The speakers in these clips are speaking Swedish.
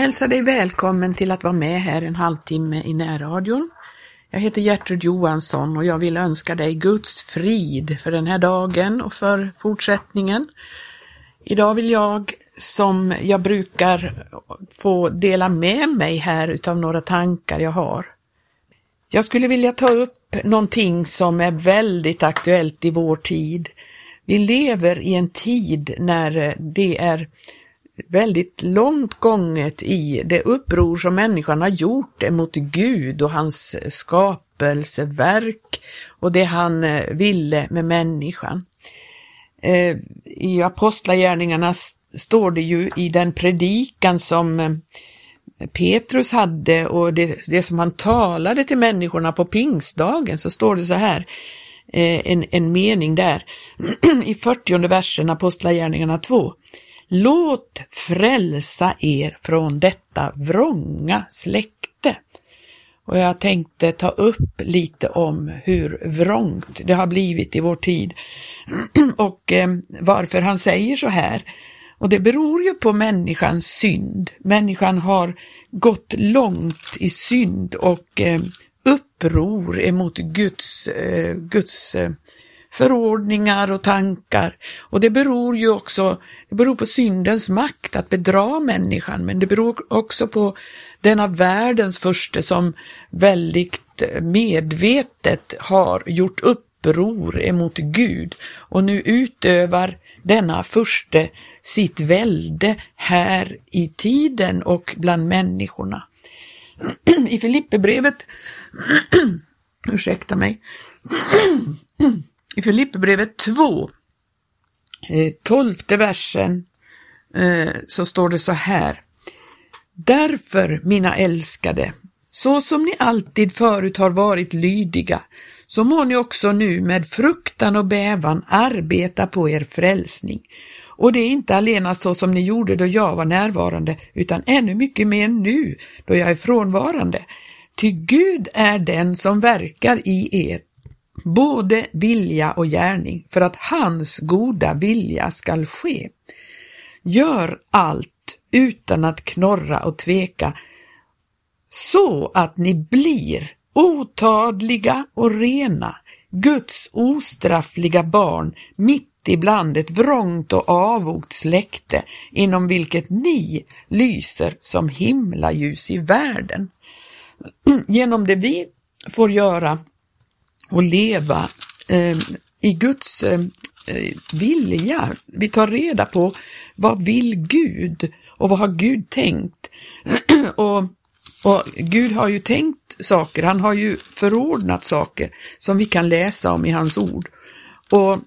hälsar dig välkommen till att vara med här en halvtimme i närradion. Jag heter Gertrud Johansson och jag vill önska dig Guds frid för den här dagen och för fortsättningen. Idag vill jag, som jag brukar, få dela med mig här utav några tankar jag har. Jag skulle vilja ta upp någonting som är väldigt aktuellt i vår tid. Vi lever i en tid när det är väldigt långt gånget i det uppror som människan har gjort emot Gud och hans skapelseverk och det han eh, ville med människan. Eh, I Apostlagärningarna står det ju i den predikan som eh, Petrus hade och det, det som han talade till människorna på pingstdagen så står det så här, en, en mening där i 40 versen Apostlagärningarna 2. Låt frälsa er från detta vrånga släkte. Och jag tänkte ta upp lite om hur vrångt det har blivit i vår tid och eh, varför han säger så här. Och det beror ju på människans synd. Människan har gått långt i synd och eh, uppror emot Guds, eh, Guds eh, förordningar och tankar. Och det beror ju också det beror på syndens makt att bedra människan, men det beror också på denna världens första som väldigt eh, medvetet har gjort uppror emot Gud och nu utövar denna första sitt välde här i tiden och bland människorna. I Filipperbrevet, ursäkta mig, i Filipperbrevet 2, eh, tolfte versen, eh, så står det så här. Därför, mina älskade, så som ni alltid förut har varit lydiga, så må ni också nu med fruktan och bävan arbeta på er frälsning. Och det är inte alena så som ni gjorde då jag var närvarande, utan ännu mycket mer nu då jag är frånvarande. Ty Gud är den som verkar i er både vilja och gärning för att hans goda vilja skall ske. Gör allt utan att knorra och tveka så att ni blir otadliga och rena, Guds ostraffliga barn mitt ibland ett vrångt och avogt släkte inom vilket ni lyser som himlaljus i världen. Genom det vi får göra och leva eh, i Guds eh, eh, vilja. Vi tar reda på vad vill Gud och vad har Gud tänkt? och, och Gud har ju tänkt saker, han har ju förordnat saker som vi kan läsa om i hans ord. Och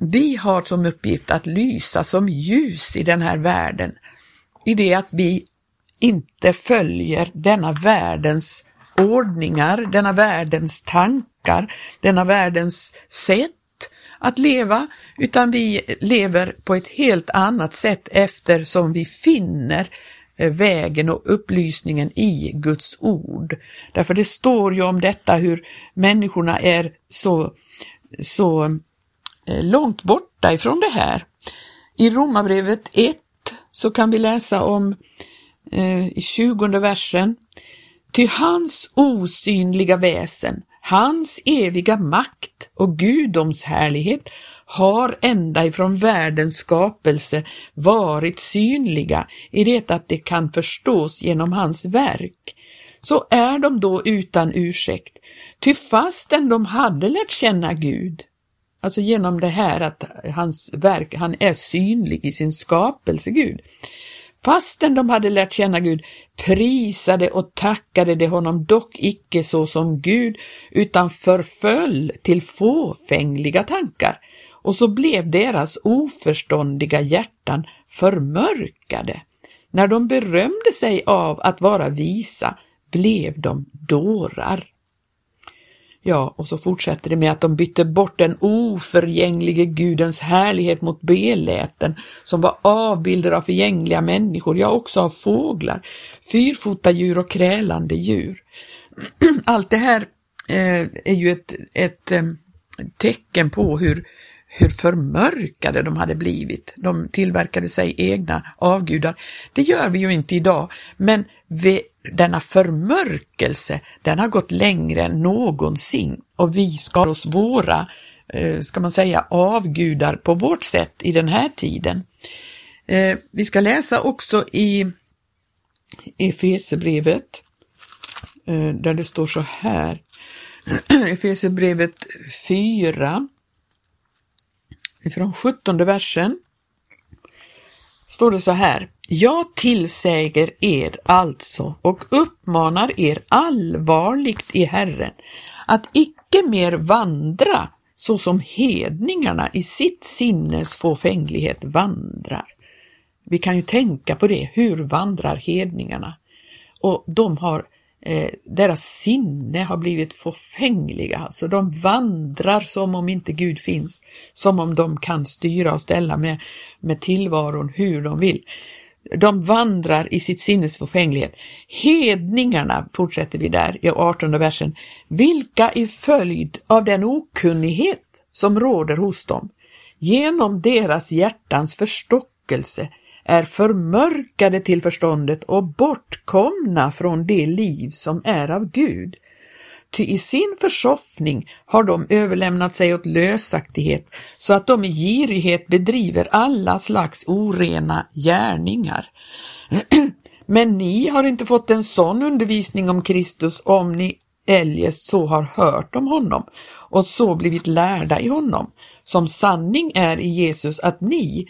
vi har som uppgift att lysa som ljus i den här världen, i det att vi inte följer denna världens ordningar, denna världens tankar, denna världens sätt att leva, utan vi lever på ett helt annat sätt eftersom vi finner eh, vägen och upplysningen i Guds ord. Därför det står ju om detta hur människorna är så, så eh, långt borta ifrån det här. I Romarbrevet 1 så kan vi läsa om eh, i 20 versen Ty hans osynliga väsen, hans eviga makt och gudomshärlighet har ända ifrån världens skapelse varit synliga i det att det kan förstås genom hans verk. Så är de då utan ursäkt, ty fastän de hade lärt känna Gud, alltså genom det här att hans verk, han är synlig i sin skapelse, Gud, Fastän de hade lärt känna Gud prisade och tackade de honom dock icke så som Gud, utan förföll till fåfängliga tankar, och så blev deras oförståndiga hjärtan förmörkade. När de berömde sig av att vara visa blev de dårar. Ja, och så fortsätter det med att de bytte bort den oförgänglige Gudens härlighet mot beläten som var avbilder av förgängliga människor, ja också av fåglar, fyrfotadjur och krälande djur. Allt det här eh, är ju ett, ett eh, tecken på hur, hur förmörkade de hade blivit. De tillverkade sig egna avgudar. Det gör vi ju inte idag, men vi, denna förmörkelse, den har gått längre än någonsin och vi skar oss våra, eh, ska man säga, avgudar på vårt sätt i den här tiden. Eh, vi ska läsa också i Efesebrevet, eh, där det står så här, Efesierbrevet 4, ifrån 17 versen, står det så här. Jag tillsäger er alltså och uppmanar er allvarligt i Herren att icke mer vandra så som hedningarna i sitt sinnes fåfänglighet vandrar. Vi kan ju tänka på det, hur vandrar hedningarna? Och de har eh, deras sinne har blivit förfängliga, alltså de vandrar som om inte Gud finns, som om de kan styra och ställa med, med tillvaron hur de vill. De vandrar i sitt sinnes förfänglighet. Hedningarna, fortsätter vi där i 18 versen, vilka i följd av den okunnighet som råder hos dem, genom deras hjärtans förstockelse är förmörkade till förståndet och bortkomna från det liv som är av Gud. Ty i sin försoffning har de överlämnat sig åt lösaktighet så att de i girighet bedriver alla slags orena gärningar. Men ni har inte fått en sån undervisning om Kristus om ni eljest så har hört om honom och så blivit lärda i honom, som sanning är i Jesus att ni,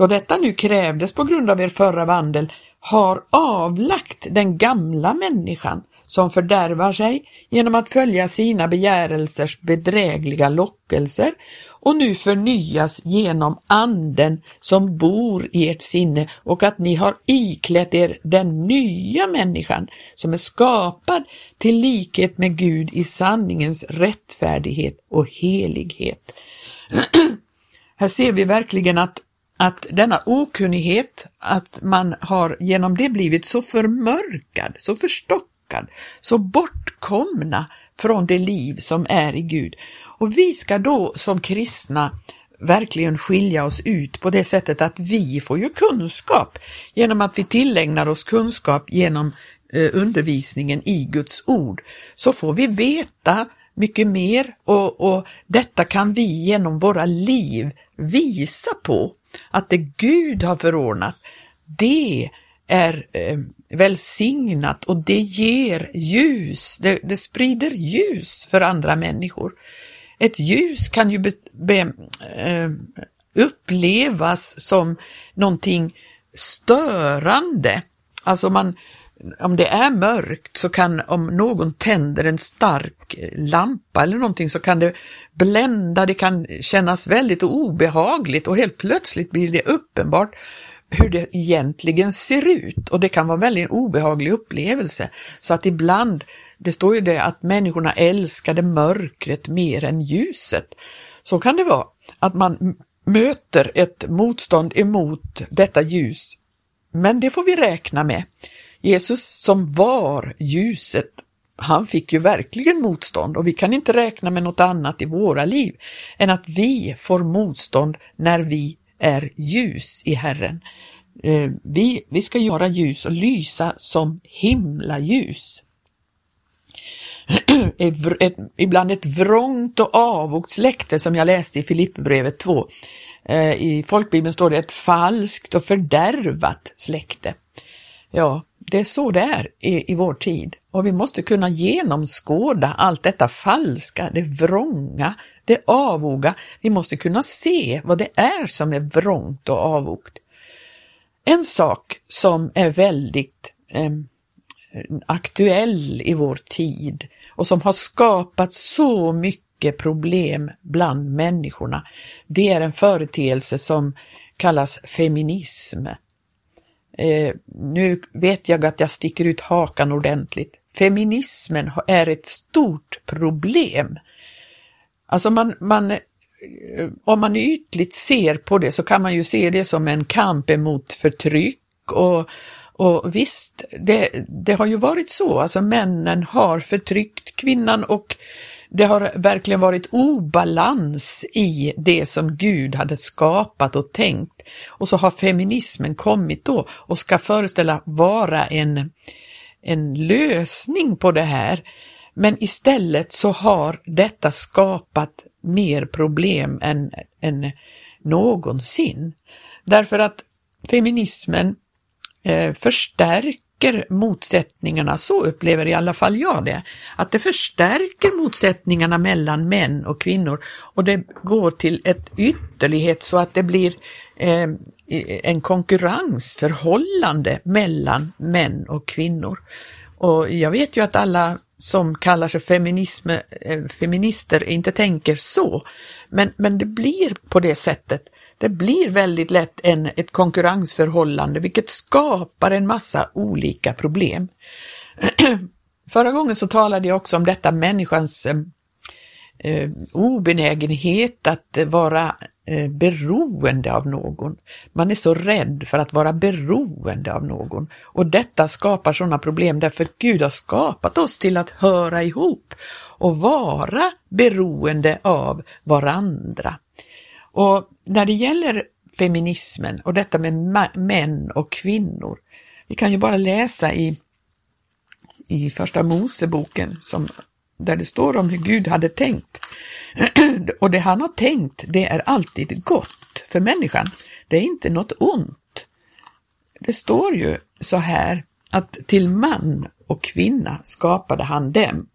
då detta nu krävdes på grund av er förra vandel, har avlagt den gamla människan som fördärvar sig genom att följa sina begärelsers bedrägliga lockelser och nu förnyas genom anden som bor i ert sinne och att ni har iklätt er den nya människan som är skapad till likhet med Gud i sanningens rättfärdighet och helighet. Här ser vi verkligen att att denna okunnighet, att man har genom det blivit så förmörkad, så förstockad, så bortkomna från det liv som är i Gud. Och vi ska då som kristna verkligen skilja oss ut på det sättet att vi får ju kunskap genom att vi tillägnar oss kunskap genom eh, undervisningen i Guds ord. Så får vi veta mycket mer och, och detta kan vi genom våra liv visa på att det Gud har förordnat, det är eh, välsignat och det ger ljus, det, det, sprider ljus för andra människor. Ett ljus kan ju be, be, eh, upplevas som någonting störande. Alltså man, om det är mörkt så kan, om någon tänder en stark lampa eller någonting så kan det blända, det kan kännas väldigt obehagligt och helt plötsligt blir det uppenbart hur det egentligen ser ut och det kan vara en väldigt obehaglig upplevelse. Så att ibland, det står ju det att människorna älskade mörkret mer än ljuset. Så kan det vara, att man möter ett motstånd emot detta ljus. Men det får vi räkna med. Jesus som var ljuset, han fick ju verkligen motstånd och vi kan inte räkna med något annat i våra liv än att vi får motstånd när vi är ljus i Herren. Eh, vi, vi ska göra ljus och lysa som himlaljus. ett, ibland ett vrångt och avogt släkte som jag läste i Filipperbrevet 2. Eh, I folkbibeln står det ett falskt och fördärvat släkte. Ja, det är så det är i, i vår tid och vi måste kunna genomskåda allt detta falska, det vrånga, det avoga. Vi måste kunna se vad det är som är vrångt och avogt. En sak som är väldigt eh, aktuell i vår tid och som har skapat så mycket problem bland människorna, det är en företeelse som kallas feminism. Eh, nu vet jag att jag sticker ut hakan ordentligt. Feminismen är ett stort problem. Alltså man, man, eh, om man ytligt ser på det så kan man ju se det som en kamp emot förtryck och, och visst, det, det har ju varit så, alltså männen har förtryckt kvinnan och det har verkligen varit obalans i det som Gud hade skapat och tänkt. Och så har feminismen kommit då och ska föreställa vara en, en lösning på det här. Men istället så har detta skapat mer problem än, än någonsin. Därför att feminismen eh, förstärker motsättningarna, så upplever i alla fall jag det. Att det förstärker motsättningarna mellan män och kvinnor och det går till ett ytterlighet så att det blir eh, en konkurrensförhållande mellan män och kvinnor. Och jag vet ju att alla som kallar sig feminism, eh, feminister inte tänker så, men, men det blir på det sättet. Det blir väldigt lätt en, ett konkurrensförhållande vilket skapar en massa olika problem. Förra gången så talade jag också om detta människans eh, eh, obenägenhet att vara eh, beroende av någon. Man är så rädd för att vara beroende av någon och detta skapar sådana problem därför att Gud har skapat oss till att höra ihop och vara beroende av varandra. Och när det gäller feminismen och detta med män och kvinnor, vi kan ju bara läsa i, i första Moseboken som, där det står om hur Gud hade tänkt. och det han har tänkt, det är alltid gott för människan. Det är inte något ont. Det står ju så här att till man och kvinna skapade han dem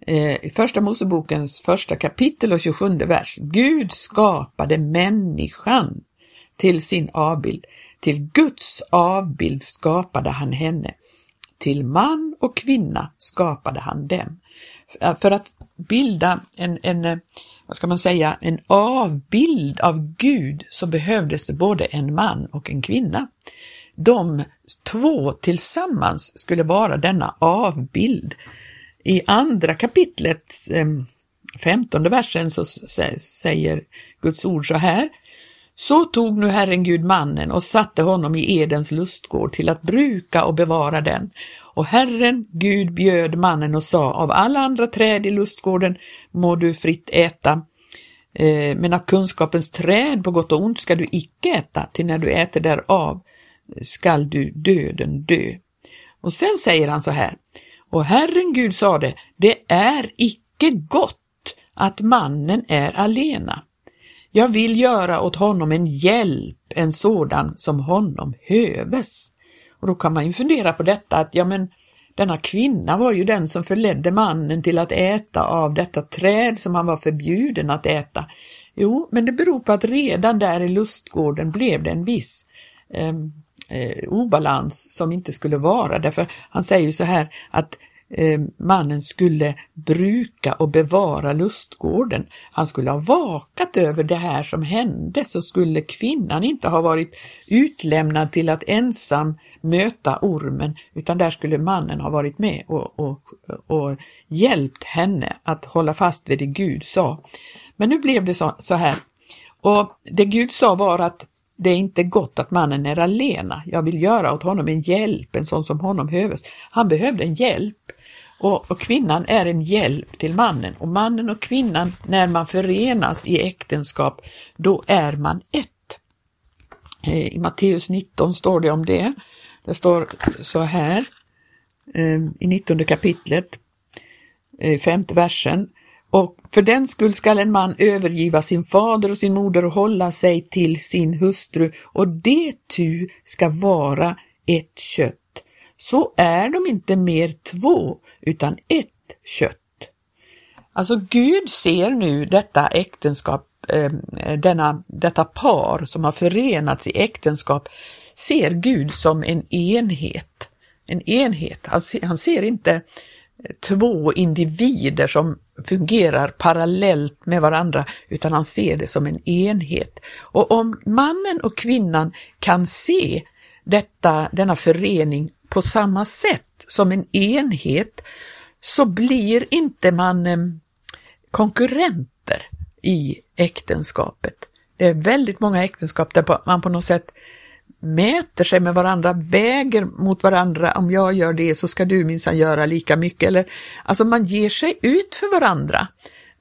Eh, i Första Mosebokens första kapitel och 27 vers. Gud skapade människan till sin avbild. Till Guds avbild skapade han henne. Till man och kvinna skapade han dem. Eh, för att bilda en, en, eh, vad ska man säga, en avbild av Gud så behövdes det både en man och en kvinna. De två tillsammans skulle vara denna avbild i andra kapitlet, ehm, femtonde versen, så säger Guds ord så här. Så tog nu Herren Gud mannen och satte honom i Edens lustgård till att bruka och bevara den. Och Herren Gud bjöd mannen och sa, av alla andra träd i lustgården må du fritt äta, eh, men av kunskapens träd på gott och ont ska du icke äta, ty när du äter därav skall du döden dö. Och sen säger han så här, och Herren Gud sade, det är icke gott att mannen är alena. Jag vill göra åt honom en hjälp, en sådan som honom höves. Och då kan man ju fundera på detta att ja men denna kvinna var ju den som förledde mannen till att äta av detta träd som han var förbjuden att äta. Jo, men det beror på att redan där i lustgården blev det en viss eh, eh, obalans som inte skulle vara. Därför han säger ju så här att eh, mannen skulle bruka och bevara lustgården. Han skulle ha vakat över det här som hände så skulle kvinnan inte ha varit utlämnad till att ensam möta ormen utan där skulle mannen ha varit med och, och, och hjälpt henne att hålla fast vid det Gud sa. Men nu blev det så, så här och det Gud sa var att det är inte gott att mannen är alena. Jag vill göra åt honom en hjälp, en sån som honom behövs. Han behövde en hjälp och, och, kvinnan är en hjälp till mannen och mannen och kvinnan, när man förenas i äktenskap, då är man ett. Eh, I Matteus 19 står det om det. Det står så här eh, i 19 kapitlet, eh, femte versen. Och för den skull skall en man övergiva sin fader och sin moder och hålla sig till sin hustru och det tu ska vara ett kött. Så är de inte mer två utan ett kött. Alltså Gud ser nu detta äktenskap, eh, denna, detta par som har förenats i äktenskap, ser Gud som en enhet. En enhet. Han ser, han ser inte två individer som fungerar parallellt med varandra, utan han ser det som en enhet. Och om mannen och kvinnan kan se detta, denna förening på samma sätt som en enhet, så blir inte man eh, konkurrenter i äktenskapet. Det är väldigt många äktenskap där man på något sätt mäter sig med varandra, väger mot varandra, om jag gör det så ska du minsann göra lika mycket. Eller, alltså man ger sig ut för varandra.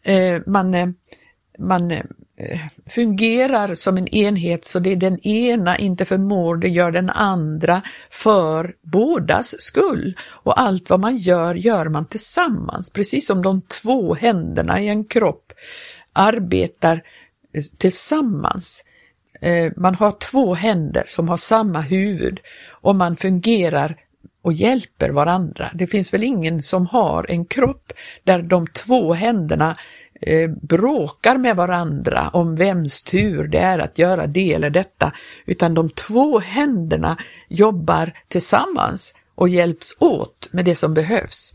Eh, man, eh, man eh, fungerar som en enhet så det är den ena inte förmår, det gör den andra för bådas skull. Och allt vad man gör, gör man tillsammans, precis som de två händerna i en kropp arbetar eh, tillsammans. Eh, man har två händer som har samma huvud och man fungerar och hjälper varandra. Det finns väl ingen som har en kropp där de två händerna eh, bråkar med varandra om vems tur det är att göra det eller detta, utan de två händerna jobbar tillsammans och hjälps åt med det som behövs.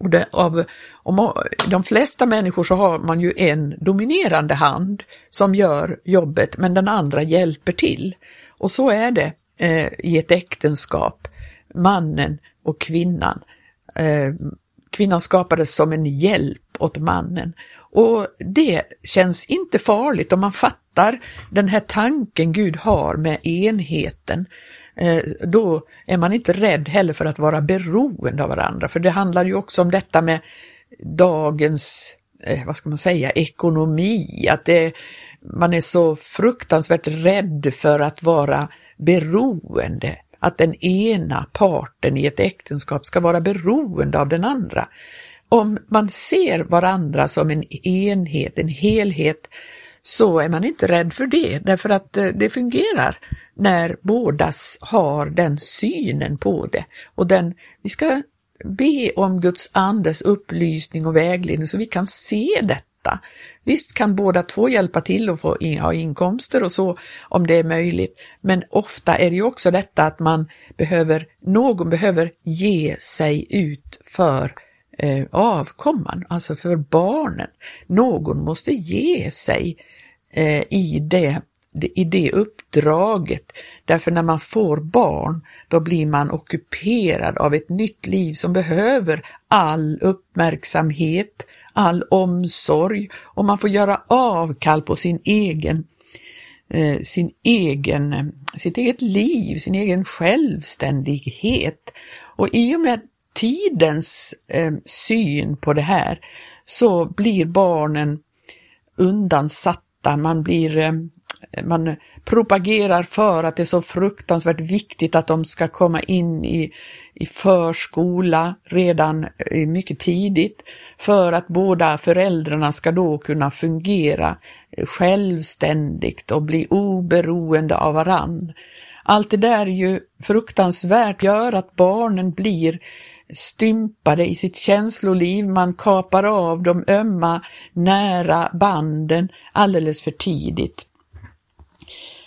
Och det, av, om de flesta människor så har man ju en dominerande hand som gör jobbet men den andra hjälper till. Och så är det eh, i ett äktenskap, mannen och kvinnan. Eh, kvinnan skapades som en hjälp åt mannen. Och det känns inte farligt om man fattar den här tanken Gud har med enheten. Eh, då är man inte rädd heller för att vara beroende av varandra, för det handlar ju också om detta med dagens, eh, vad ska man säga, ekonomi, att det, man är så fruktansvärt rädd för att vara beroende, att den ena parten i ett äktenskap ska vara beroende av den andra. Om man ser varandra som en enhet, en helhet, så är man inte rädd för det, därför att eh, det fungerar när bådas har den synen på det. Och den, vi ska be om Guds andes upplysning och vägledning så vi kan se detta. Visst kan båda två hjälpa till och få in, ha inkomster och så om det är möjligt, men ofta är det ju också detta att man behöver, någon behöver ge sig ut för eh, avkomman, alltså för barnen. Någon måste ge sig eh, i det i det uppdraget. Därför när man får barn, då blir man ockuperad av ett nytt liv som behöver all uppmärksamhet, all omsorg och man får göra avkall på sin egen, eh, sin egen, eh, sitt eget liv, sin egen självständighet. Och i och med tidens eh, syn på det här så blir barnen undansatta, man blir eh, man propagerar för att det är så fruktansvärt viktigt att de ska komma in i, i förskola redan eh, mycket tidigt för att båda föräldrarna ska då kunna fungera eh, självständigt och bli oberoende av varann. Allt det där är ju fruktansvärt, gör att barnen blir stympade i sitt känsloliv, man kapar av de ömma, nära banden alldeles för tidigt.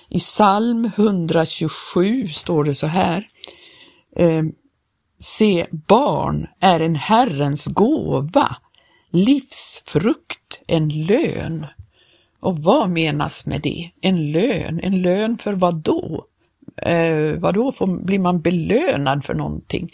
I psalm 127 står det så här. Eh, Se, barn är en Herrens gåva, livsfrukt, en lön. Och vad menas med det? En lön? En lön för vad då? Eh, vad då får, blir man belönad för någonting?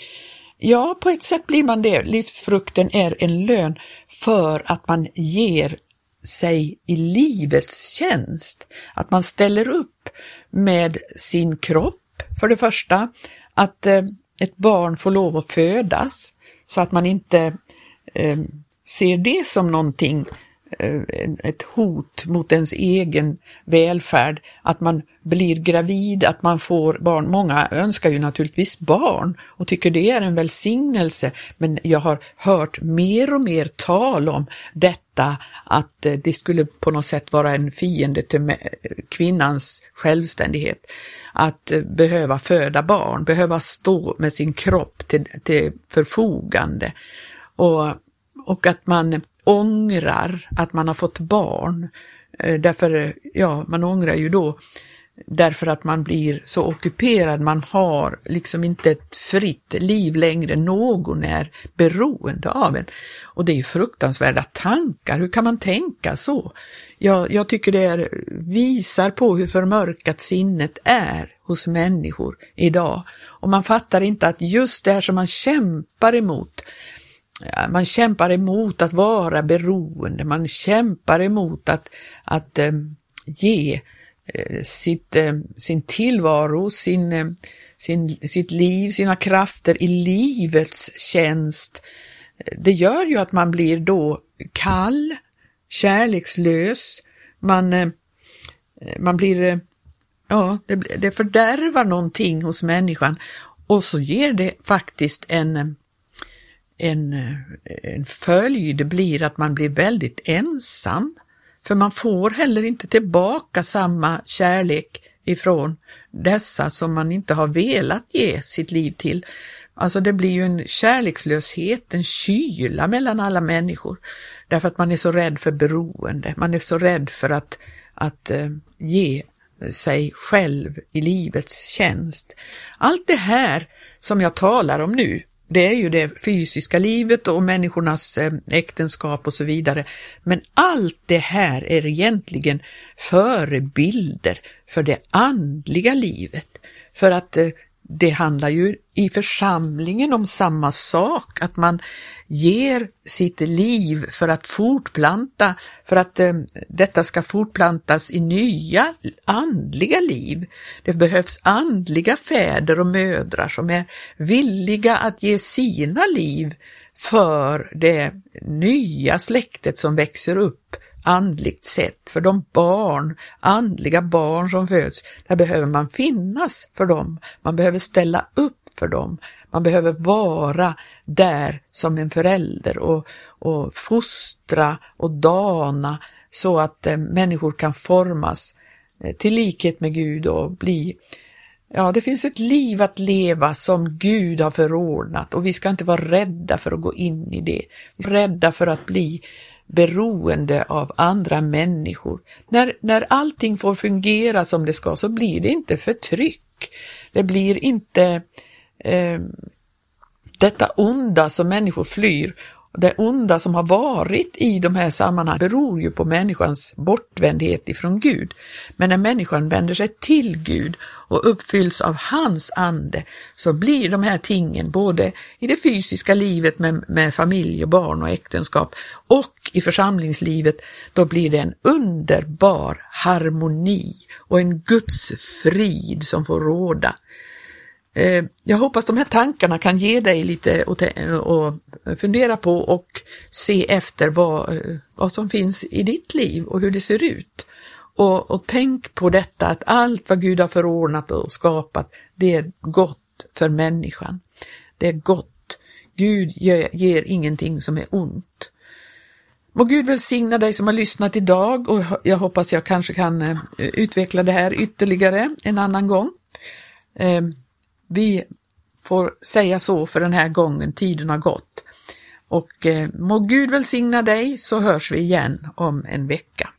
Ja, på ett sätt blir man det. Livsfrukten är en lön för att man ger sig i livets tjänst. Att man ställer upp med sin kropp, för det första, att eh, ett barn får lov att födas så att man inte eh, ser det som någonting Eh, ett hot mot ens egen välfärd, att man blir gravid, att man får barn. Många önskar ju naturligtvis barn och tycker det är en välsignelse, men jag har hört mer och mer tal om detta att eh, det skulle på något sätt vara en fiende till kvinnans självständighet. Att eh, behöva föda barn, behöva stå med sin kropp till, till förfogande och, och att man ångrar att man har fått barn. Eh, därför, ja, man ångrar ju då därför att man blir så ockuperad, man har liksom inte ett fritt liv längre, någon är beroende av en. Och det är ju fruktansvärda tankar, hur kan man tänka så? Jag, jag tycker det är, visar på hur förmörkat sinnet är hos människor idag. Och man fattar inte att just det här som man kämpar emot, man kämpar emot att vara beroende, man kämpar emot att, att eh, ge eh, sitt, eh, sin tillvaro, sin, sin, sitt liv, sina krafter i livets tjänst. Det gör ju att man blir då kall, kärlekslös, man, man blir, ja, det, det fördärvar någonting hos människan. Och så ger det faktiskt en, en, eh, en följd blir att man blir väldigt ensam. För man får heller inte tillbaka samma kärlek ifrån dessa som man inte har velat ge sitt liv till. Alltså det blir ju en kärlekslöshet, en kyla mellan alla människor. Därför att man är så rädd för beroende, man är så rädd för att, att eh, ge sig själv i livets tjänst. Allt det här som jag talar om nu, det är ju det fysiska livet och människornas eh, äktenskap och så vidare. Men allt det här är egentligen förebilder för det andliga livet. För att eh, det handlar ju i församlingen om samma sak, att man ger sitt liv för att fortplanta, för att eh, detta ska fortplantas i nya andliga liv. Det behövs andliga fäder och mödrar som är villiga att ge sina liv för det nya släktet som växer upp andligt sätt, för de barn, andliga barn som föds, där behöver man finnas för dem. Man behöver ställa upp för dem. Man behöver vara där som en förälder och, och fostra och dana så att eh, människor kan formas eh, till likhet med Gud och bli Ja, det finns ett liv att leva som Gud har förordnat och vi ska inte vara rädda för att gå in i det. Rädda för att bli beroende av andra människor. När, när allting får fungera som det ska så blir det inte förtryck. Det blir inte eh, detta onda som människor flyr. Det onda som har varit i de här sammanhangen beror ju på människans bortvändhet ifrån Gud. Men när människan vänder sig till Gud och uppfylls av hans ande så blir de här tingen både i det fysiska livet med, med familj och barn och äktenskap och i församlingslivet, då blir det en underbar harmoni och en Guds frid som får råda. Eh, jag hoppas de här tankarna kan ge dig lite att fundera på och se efter vad, eh, vad som finns i ditt liv och hur det ser ut. Och, och tänk på detta att allt vad Gud har förordnat och skapat, det är gott för människan. Det är gott. Gud ger, ger ingenting som är ont. Må Gud välsigna dig som har lyssnat idag och jag hoppas jag kanske kan eh, utveckla det här ytterligare en annan gång. Ehm, vi får säga så för den här gången, tiden har gått. Och eh, må Gud välsigna dig så hörs vi igen om en vecka.